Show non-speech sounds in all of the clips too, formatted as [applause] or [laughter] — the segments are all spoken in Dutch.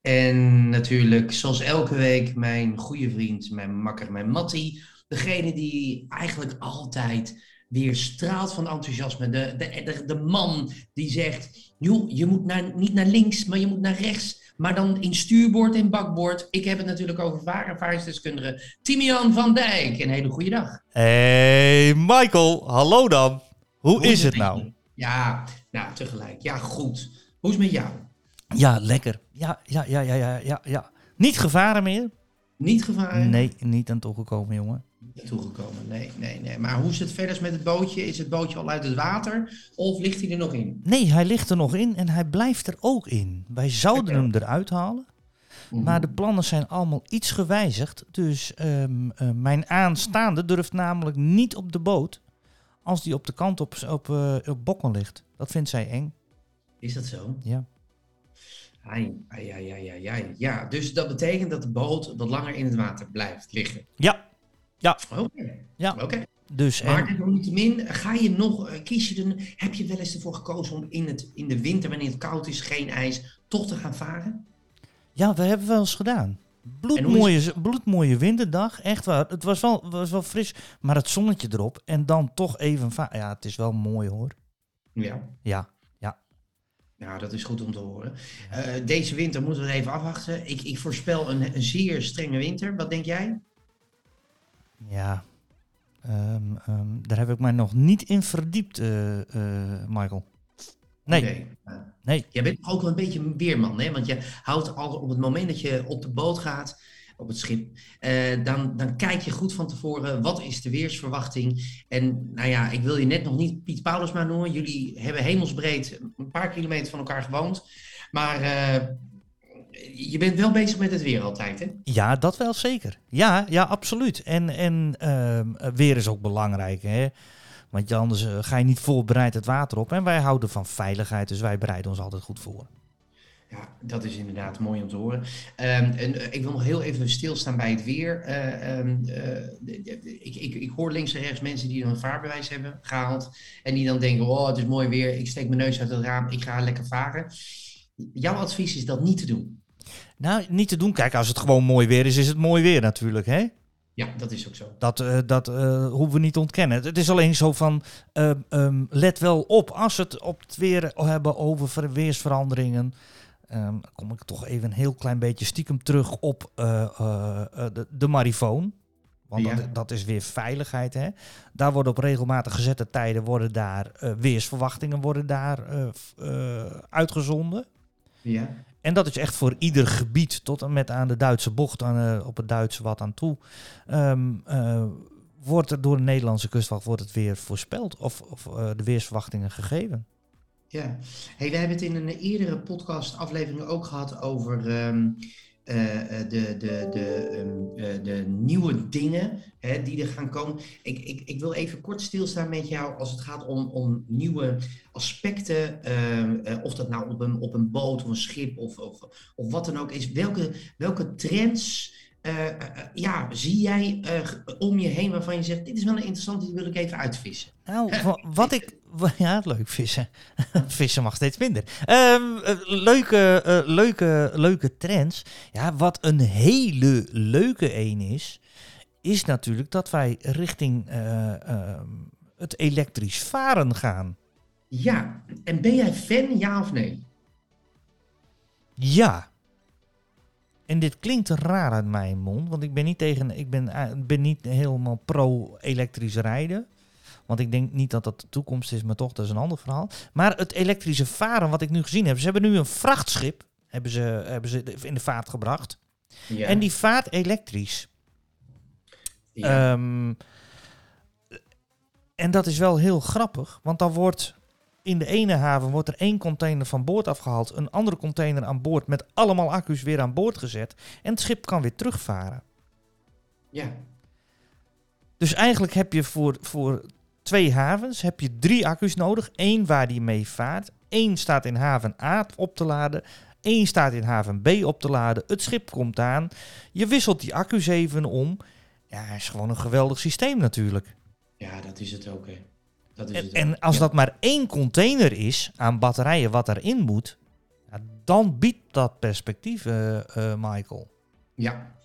En natuurlijk, zoals elke week, mijn goede vriend, mijn makker, mijn Mattie. Degene die eigenlijk altijd weer straalt van enthousiasme. De, de, de, de man die zegt, joh, je moet naar, niet naar links, maar je moet naar rechts. Maar dan in stuurboord en bakboord. Ik heb het natuurlijk over vaarervaringsdeskundige Timian van Dijk. Een hele goede dag. Hey Michael, hallo dan. Hoe, is het nou? Ja, nou tegelijk. Ja, goed. Hoe is het met jou? Ja, lekker. Ja, ja, ja, ja, ja, ja. ja. Niet gevaren meer? Niet gevaren? Nee, niet aan toegekomen, jongen. Niet toegekomen, nee, nee, nee. Maar hoe is het verder met het bootje? Is het bootje al uit het water of ligt hij er nog in? Nee, hij ligt er nog in en hij blijft er ook in. Wij zouden hem eruit halen. Mhm. Maar de plannen zijn allemaal iets gewijzigd. Dus ehm, eh, mijn aanstaande durft namelijk niet op de boot als die op de kant op, op, eh, op bokken ligt. Dat vindt zij eng. Is dat zo? Ja. Ai, ai, ai, ai, ai, ai. Ja, dus dat betekent dat de boot wat langer in het water blijft liggen. Ja. Ja. Oké. Ja. Oké. Dus Maar en, niettemin, ga je nog, eh, kies je er, heb je wel eens ervoor gekozen om in, het, in de winter, wanneer het koud is, geen ijs, toch te gaan varen? ja, we hebben wel eens gedaan. Bloedmooie, bloedmooie winterdag. Echt waar. Het was wel, was wel fris. Maar het zonnetje erop. En dan toch even... va- Ja, het is wel mooi hoor. Ja. Ja. Nou, dat is goed om te horen. Eh, deze winter moeten we het even afwachten. Ik, ik voorspel een, een zeer strenge winter. Wat denk jij? Ja. Ehm, ehm, daar heb ik mij nog niet in verdiept, eh, eh, Michael. Nee. Nee. Jij bent ook wel een beetje een weerman, hè? Want je houdt al op het moment dat je op de boot gaat, op het schip, eh, dan, dan kijk je goed van tevoren wat is de weersverwachting. En nou ja, ik wil je net nog niet Piet Paulusma noemen. Jullie hebben hemelsbreed een paar kilometer van elkaar gewoond. Maar eh, je bent wel bezig met het weer altijd, hè? Ja, dat wel zeker. Ja, ja absoluut. En, en ehm, weer is ook belangrijk, hè. Want anders eh, ga je niet voorbereid het water op. En wij houden van veiligheid, dus wij bereiden ons altijd goed voor. Ja, dat is inderdaad mooi om te horen. Ehm, en, eh, ik wil nog heel even stilstaan bij het weer. Eh, ehm, eh, ik, ik, ik hoor links en rechts mensen die dan een vaarbewijs hebben gehaald. En die dan denken, oh het is mooi weer, ik steek mijn neus uit het raam, ik ga lekker varen. Jouw advies is dat niet te doen. Nou, niet te doen. Kijk, als het gewoon mooi weer is, is het mooi weer natuurlijk, hè. Ja, dat is ook zo. Dat, dat hoeven we niet te ontkennen. Het is alleen zo van, ehm, let wel op, als we het op het weer hebben over ver- weersveranderingen, ehm, dan kom ik toch even een heel klein beetje stiekem terug op eh, eh, eh, de, de marifoon. Want Ja. dat, dat is weer veiligheid. Hè? Daar worden op regelmatig gezette tijden worden daar, weersverwachtingen worden daar uitgezonden. Ja, En dat is echt voor ieder gebied, tot en met aan de Duitse bocht, aan, op het Duitse wat aan toe. ehm, eh, wordt er door de Nederlandse kustwacht wordt het weer voorspeld of, of de weersverwachtingen gegeven. Ja. Hey, we hebben het in een eerdere podcast aflevering ook gehad over ehm, eh, eh, de, de, de, ehm, eh, de nieuwe dingen hè, die er gaan komen. Ik, ik, ik wil even kort stilstaan met jou als het gaat om, om nieuwe aspecten. ehm, eh, of dat nou op een, op een boot of een schip of, of, of wat dan ook is. Welke, welke trends ja, zie jij eh, om je heen waarvan je zegt: Dit is wel een interessante, die wil ik even uitvissen? Nou, wa- wat ik. [laughs] Ja, leuk vissen. [laughs] vissen mag steeds minder. Ehm, eh, leuke, eh, leuke, leuke trends. Ja, wat een hele leuke een is, is natuurlijk dat wij richting eh, ehm, het elektrisch varen gaan. Ja, en ben jij fan, ja of nee? Ja. En dit klinkt raar uit mijn mond, want ik ben niet tegen, ik ben, eh, ben niet helemaal pro-elektrisch rijden. Want ik denk niet dat dat de toekomst is, maar toch, dat is een ander verhaal. Maar het elektrische varen, wat ik nu gezien heb, ze hebben nu een vrachtschip, hebben ze, hebben ze in de vaart gebracht. Ja. En die vaart elektrisch. ja. Ehm, en dat is wel heel grappig, want dan wordt in de ene haven wordt er één container van boord afgehaald, een andere container aan boord met allemaal accu's weer aan boord gezet en het schip kan weer terugvaren. Ja, Dus eigenlijk heb je voor, voor twee havens heb je drie accu's nodig. Eén waar die mee vaart. Eén staat in haven A op te laden. Eén staat in haven B op te laden. Het schip komt aan. Je wisselt die accu's even om. Ja, is gewoon een geweldig systeem natuurlijk. ja dat is het ook. Hè. Dat is En, en als Ja. dat maar één container is aan batterijen wat erin moet, dan biedt dat perspectief, eh, eh, Michael. Ja.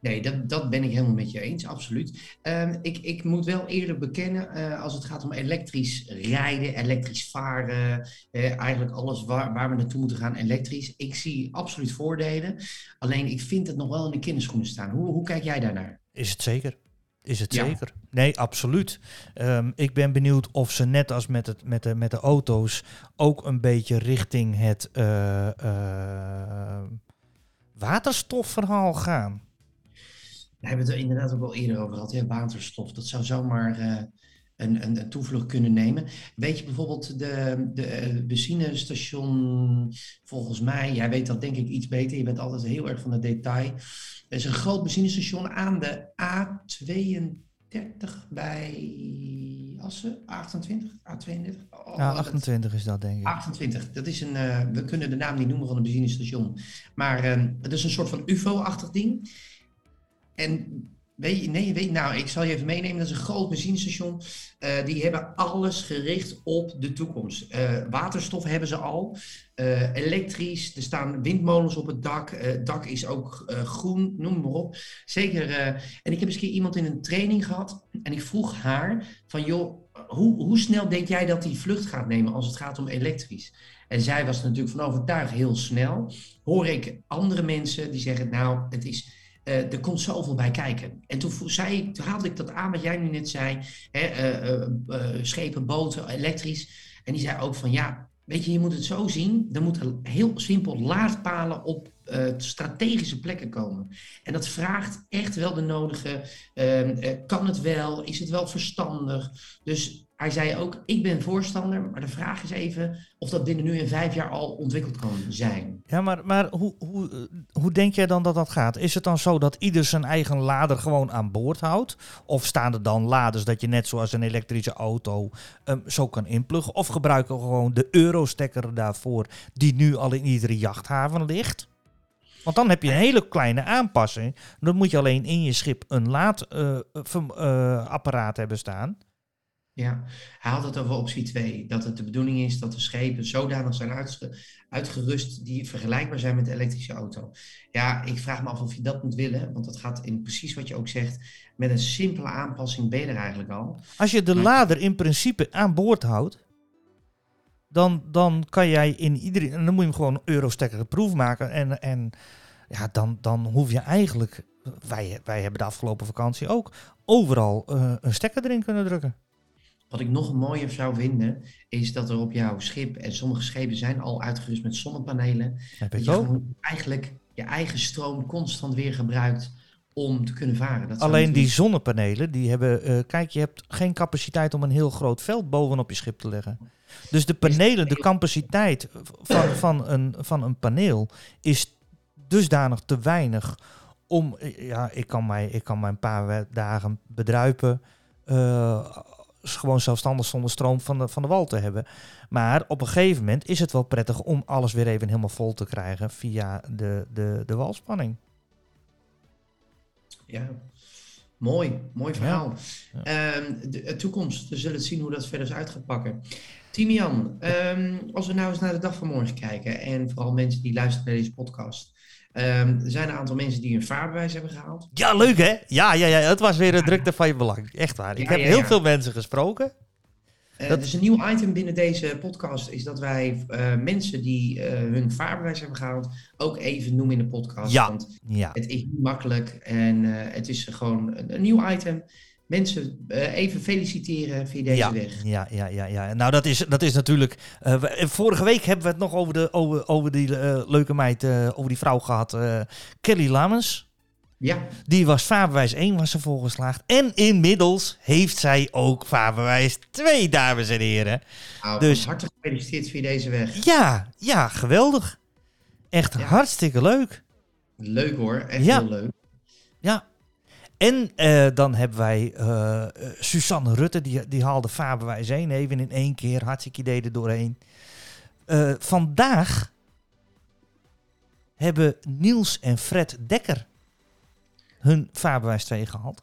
Nee, dat, dat ben ik helemaal met je eens, absoluut. Ehm, ik, ik moet wel eerlijk bekennen, eh, als het gaat om elektrisch rijden, elektrisch varen, eigenlijk alles waar, waar we naartoe moeten gaan elektrisch. Ik zie absoluut voordelen. Alleen ik vind het nog wel in de kinderschoenen staan. Hoe, hoe kijk jij daarnaar? Is het zeker? Is het Ja. zeker? Nee, absoluut. Ehm, ik ben benieuwd of ze net als met, het, met, de, met de auto's ook een beetje richting het eh, eh, waterstofverhaal gaan. Daar hebben we het er inderdaad ook al eerder over gehad. Hè? Waterstof, dat zou zomaar eh, een, een, een toevlucht kunnen nemen. Weet je bijvoorbeeld de, de eh, benzinestation, volgens mij, jij weet dat denk ik iets beter, je bent altijd heel erg van het detail. Er is een groot benzinestation aan de A32 bij Assen, 28, A32? Oh, Ja, dat- 28 is dat, denk ik. 28. Dat is een, eh, we kunnen de naam niet noemen van een benzinestation. Maar ehm, het is een soort van UFO-achtig ding. En weet nee, weet, nou, ik zal je even meenemen. Dat is een groot benzinestation. Eh, die hebben alles gericht op de toekomst. Eh, waterstof hebben ze al. Eh, elektrisch. Er staan windmolens op het dak. Het dak is ook groen, noem maar op. Zeker. en ik heb eens een keer iemand in een training gehad. En ik vroeg haar van, joh, hoe, hoe snel denk jij dat die vlucht gaat nemen als het gaat om elektrisch? En zij was natuurlijk van overtuigd heel snel. Hoor ik andere mensen die zeggen, nou, het is, er komt zoveel bij kijken. En toen, zei, toen haalde ik dat aan wat jij nu net zei. Hè, eh, eh, eh, schepen, boten, elektrisch. En die zei ook van, ja, weet je, je moet het zo zien. Er moeten heel simpel laadpalen op strategische plekken komen. En dat vraagt echt wel de nodige, ehm, eh, kan het wel? Is het wel verstandig? Dus hij zei ook, ik ben voorstander, maar de vraag is even of dat binnen nu en vijf jaar al ontwikkeld kan zijn. Ja, maar, maar hoe, hoe, eh, hoe denk jij dan dat dat gaat? Is het dan zo dat ieder zijn eigen lader gewoon aan boord houdt? Of staan er dan laders dat je net zoals een elektrische auto ehm, zo kan inpluggen? Of gebruiken we gewoon de Eurostekker daarvoor die nu al in iedere jachthaven ligt? Want dan heb je een hele kleine aanpassing. Dan moet je alleen in je schip een laadapparaat hebben staan. Ja, hij had het over optie 2. Dat het de bedoeling is dat de schepen zodanig zijn uitge- uitgerust die vergelijkbaar zijn met de elektrische auto. Ja, ik vraag me af of je dat moet willen, want dat gaat in precies wat je ook zegt. Met een simpele aanpassing ben je er eigenlijk al. Als je de Maar- lader in principe aan boord houdt, dan, dan kan jij in iedere. En dan moet je hem gewoon Eurostekker proef maken. En, en ja, dan, dan hoef je eigenlijk. Wij, wij hebben de afgelopen vakantie ook overal eh, een stekker erin kunnen drukken. Wat ik nog mooier zou vinden, is dat er op jouw schip, en sommige schepen zijn al uitgerust met zonnepanelen, Heb dat je gewoon eigenlijk je eigen stroom constant weer gebruikt om te kunnen varen. Dat Alleen die zonnepanelen, die hebben. eh, kijk, je hebt geen capaciteit om een heel groot veld bovenop je schip te leggen. Dus de panelen, de capaciteit van, van, een, van een paneel is dusdanig te weinig om. eh, Ja, ik kan mij, ik kan mij een paar dagen bedruipen. eh, gewoon zelfstandig zonder stroom van de, van de wal te hebben. Maar op een gegeven moment is het wel prettig om alles weer even helemaal vol te krijgen via de, de, de walspanning. Ja, mooi, mooi verhaal. Ja. Ehm, de, de toekomst, we zullen zien hoe dat verder is uit gaat pakken. Timian, ehm, als we nou eens naar de dag van morgen kijken, en vooral mensen die luisteren naar deze podcast. Ehm, er zijn een aantal mensen die een vaarbewijs hebben gehaald. Ja, leuk hè? Ja, ja, ja, het was weer een drukte van je belang. Echt waar. Ik heb ja, heel veel mensen gesproken. Eh, Dat- Dus een nieuw item binnen deze podcast is dat wij eh, mensen die eh, hun vaarbewijs hebben gehaald ook even noemen in de podcast. Ja. Want Ja. het is niet makkelijk en het is gewoon een, een nieuw item. Mensen eh, even feliciteren via deze ja, weg. Ja, ja, ja, ja. Nou, dat is, dat is natuurlijk. eh, eh, vorige week hebben we het nog over, de, over, over die leuke meid, over die vrouw gehad. eh, Kelly Lamens. Ja, Die was vaarbewijs 1 was ze volgeslaagd. En inmiddels heeft zij ook vaarbewijs 2, dames en heren. nou, Dus- van harte gefeliciteerd via deze weg. Ja, ja, geweldig. Echt Ja. hartstikke leuk. Leuk hoor, echt Ja. heel leuk. Ja. En eh, dan hebben wij eh, eh, Suzanne Rutte, die, die haalde vaarbewijs 1 even in één keer. Hartstikke idee er doorheen. Vandaag hebben Niels en Fred Dekker hun vaarbewijs 2 gehaald.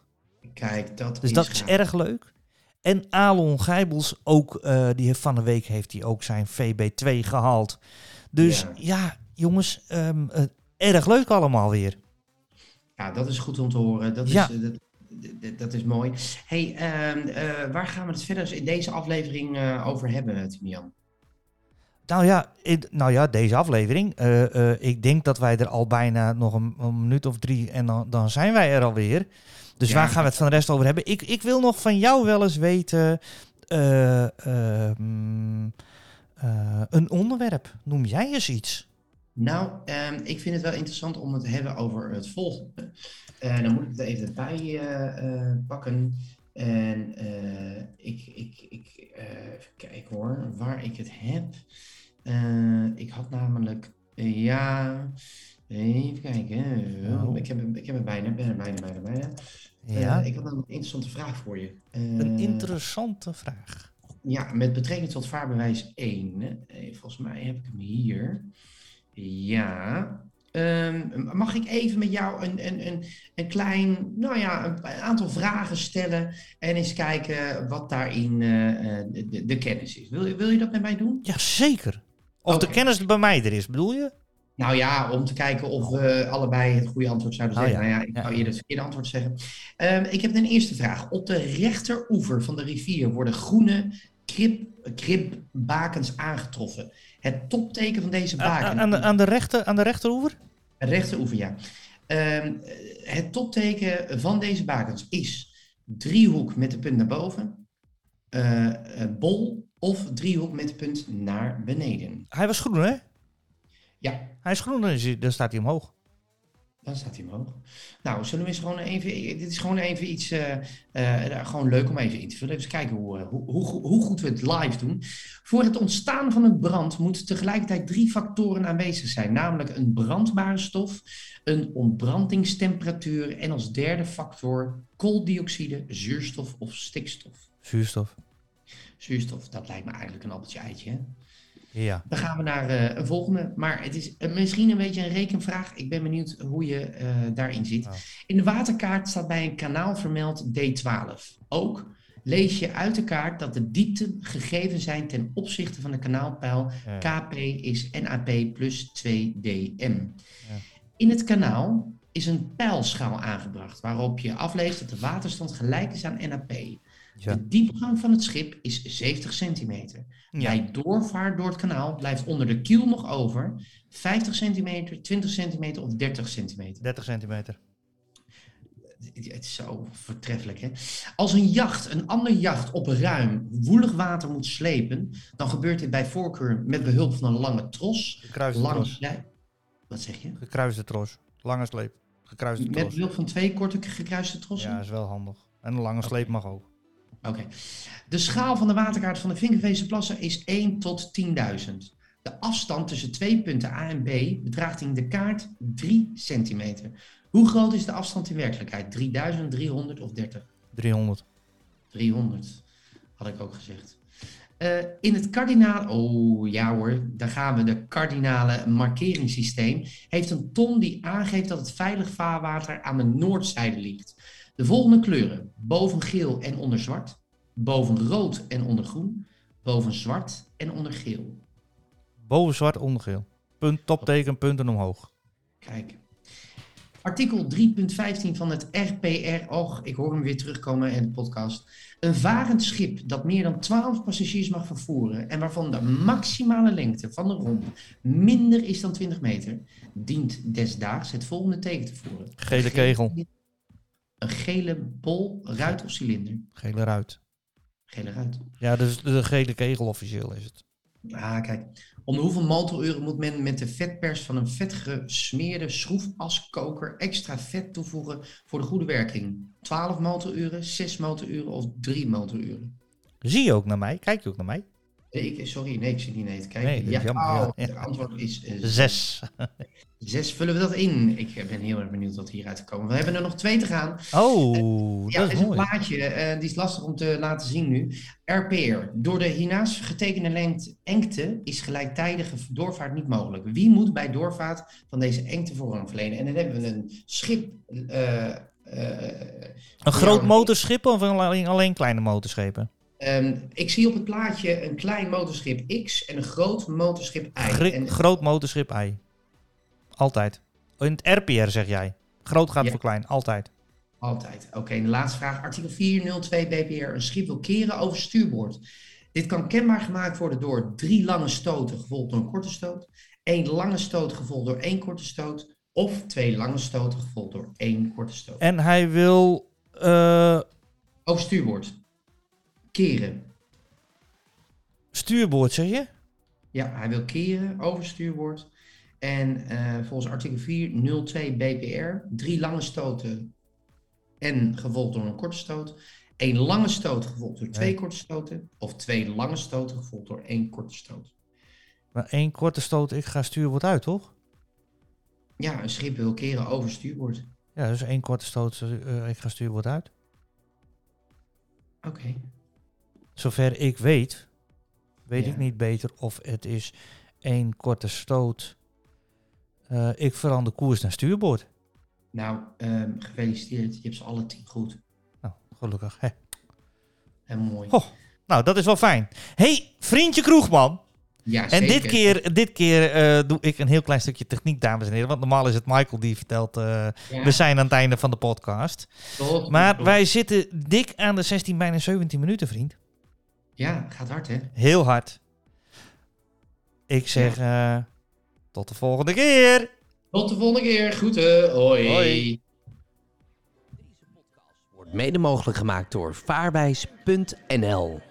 Kijk, dat Dus is dat is erg leuk. En Alon Gijbels ook, die heeft van de week heeft hij ook zijn VB2 gehaald. Dus ja, Ja. jongens, ehm, eh, erg leuk allemaal weer. Ja, dat is goed om te horen. Dat is, Ja. eh, dat, dat, is mooi. hey, ehm, eh, waar gaan we het verder in deze aflevering eh, over hebben, Timian? Nou ja, in- nou ja deze aflevering. ik denk dat wij er al bijna nog een, een minuut of drie en dan, dan zijn wij er alweer. Dus Ja. waar gaan we het van de rest over hebben? Ik, ik wil nog van jou wel eens weten. eh, ehm, eh, een onderwerp. Noem jij eens iets? Nou, ehm, ik vind het wel interessant om het te hebben over het volgende. Eh, dan moet ik het even eh, eh, pakken. En ik, ik, ik even kijken hoor, waar ik het heb. Ik had namelijk, ja, even kijken. Oh. Ik, heb, ik heb het bijna, bijna, bijna, bijna, bijna. Ja, ik had namelijk een interessante vraag voor je. een interessante vraag. ja, met betrekking tot vaarbewijs 1. eh, volgens mij heb ik hem hier. Ja. Ehm, mag ik even met jou een, een, een, een klein, nou ja, een, een aantal vragen stellen en eens kijken wat daarin eh, eh, de, de kennis is? Wil, je- wil je dat met mij doen? Ja, zeker. Of de kennis bij mij er is, bedoel je? Nou ja, om te kijken of we allebei het goede antwoord zouden Oh, zeggen. ja. Nou ja, ik zou je het verkeerde antwoord zeggen. Ehm, ik heb een eerste vraag. Op de rechteroever van de rivier worden groene krib, kribbakens aangetroffen. Het topteken van deze baken. aan, de, aan, de rechter, aan de rechteroever? Rechteroever, ja. Ehm, het topteken van deze bakens is driehoek met de punt naar boven, eh, eh, bol of driehoek met de punt naar beneden. Hij was groen, hè? Ja, Hij is groen, hij- dan staat hij omhoog. Dan staat hij omhoog. Nou, zullen we eens gewoon even. Dit is gewoon even iets. eh, eh, gewoon leuk om even in te vullen. Even kijken hoe, eh, hoe, hoe, hoe goed we het live doen. Voor het ontstaan van een brand moeten tegelijkertijd drie factoren aanwezig zijn. Namelijk een brandbare stof, een ontbrandingstemperatuur en als derde factor kooldioxide, zuurstof of stikstof. Zuurstof. Zuurstof, dat lijkt me eigenlijk een appeltje eitje. Hè? Ja. Dan gaan we naar eh, een volgende. Maar het is eh, misschien een beetje een rekenvraag. Ik ben benieuwd hoe je eh, daarin zit. In de waterkaart staat bij een kanaal vermeld D12. Ook lees je uit de kaart dat de diepten gegeven zijn ten opzichte van de kanaalpeil. Ja. KP is NAP plus 2DM. Ja. In het kanaal is een pijlschaal aangebracht waarop je afleest dat de waterstand gelijk is aan NAP. Ja. De diepgang van het schip is 70 centimeter. Ja. Bij doorvaart door het kanaal blijft onder de kiel nog over 50 centimeter, 20 centimeter of 30 centimeter. 30 centimeter. Het is zo voortreffelijk, hè? Als een jacht een ander jacht op ruim, woelig water moet slepen, dan gebeurt dit bij voorkeur met behulp van een lange tros. Gekruiste Lange tros. slij- Wat zeg je? Gekruiste tros. Lange sleep. Gekruiste Met tros. behulp van twee korte gekruiste trossen? Ja, is wel handig. En een lange sleep mag ook. Oké. De schaal van de waterkaart van de Vinkerveese plassen is 1 tot 10.000. De afstand tussen twee punten A en B bedraagt in de kaart 3 centimeter. Hoe groot is de afstand in werkelijkheid? 3000, 300 of 30? 300. 300, had ik ook gezegd. Eh, in het kardinaal, oh ja hoor, daar gaan we. De kardinale markeringssysteem heeft een ton die aangeeft dat het veilig vaarwater aan de noordzijde ligt. De volgende kleuren: boven geel en onder zwart, boven rood en onder groen, boven zwart en onder geel. Boven zwart, onder geel. Punt, topteken, punten omhoog. Kijk. Artikel 3.15 van het RPR. Och, ik hoor hem weer terugkomen in de podcast. Een varend schip dat meer dan 12 passagiers mag vervoeren en waarvan de maximale lengte van de romp minder is dan 20 meter, dient desdaags het volgende teken te voeren. Gele kegel. Een gele bol, ruit of cilinder. Gele ruit. Gele ruit. Ja, dus de gele kegel officieel is het. Ah, kijk. Om de hoeveel motoruren moet men met de vetpers van een vetgesmeerde schroefaskoker extra vet toevoegen voor de goede werking? 12 motoruren, 6 motoruren of 3 motoruren? Zie je ook naar mij? Kijk je ook naar mij? Sorry, nee, ik zit niet nee te kijken. Nee, ja, jammer, oh, ja. Het antwoord is eh, Zes. [laughs] zes. Vullen we dat in? Ik ben heel erg benieuwd wat hieruit komen. We hebben er nog twee te gaan. Oh, Ja, dat is is een mooi. plaatje, eh, die is lastig om te laten zien nu. RPR. Door de hiernaast getekende lengte engte is gelijktijdige doorvaart niet mogelijk. Wie moet bij doorvaart van deze engte voorrang verlenen? En dan hebben we een schip. eh, eh, Een groot motorschip of alleen, alleen kleine motorschepen? Ehm, ik zie op het plaatje een klein motorschip X en een groot motorschip Y. En, Groot motorschip I. Altijd. In het RPR zeg jij. Groot gaat Ja. voor klein, altijd. Altijd. Oké, de laatste vraag. Artikel 402 BPR. Een schip wil keren over stuurboord. Dit kan kenbaar gemaakt worden door drie lange stoten gevolgd door een korte stoot. één lange stoot gevolgd door één korte stoot. Of twee lange stoten gevolgd door één korte stoot. En hij wil eh, Over stuurboord. Keren. stuurboord, zeg je? Ja, hij wil keren over stuurboord. En eh, volgens artikel 402 BPR. Drie lange stoten en gevolgd door een korte stoot. Eén lange stoot gevolgd door twee Nee. korte stoten. Of twee lange stoten gevolgd door één korte stoot. Maar één korte stoot, ik ga stuurboord uit, toch? Ja, een schip wil keren over stuurboord. Ja, dus één korte stoot, eh, ik ga stuurboord uit. Oké. Zover ik weet, weet Ja. ik niet beter of het is één korte stoot. Eh, ik verander koers naar stuurboord. Nou, ehm, gefeliciteerd. Je hebt ze alle tien goed. Nou, gelukkig. Hè. En mooi. Ho. Nou, dat is wel fijn. hey, vriendje Kroegman. Ja, En dit keer, dit keer eh, doe ik een heel klein stukje techniek, dames en heren. Want normaal is het Michael die vertelt, eh, Ja, we zijn aan het einde van de podcast. Maar wij zitten dik aan de 16, bijna 17 minuten, vriend. Ja, gaat hard hè. Heel hard. Ik zeg eh, tot de volgende keer. Tot de volgende keer. Groeten. Hoi. Hoi. Wordt mede mogelijk gemaakt door vaarwijs.nl.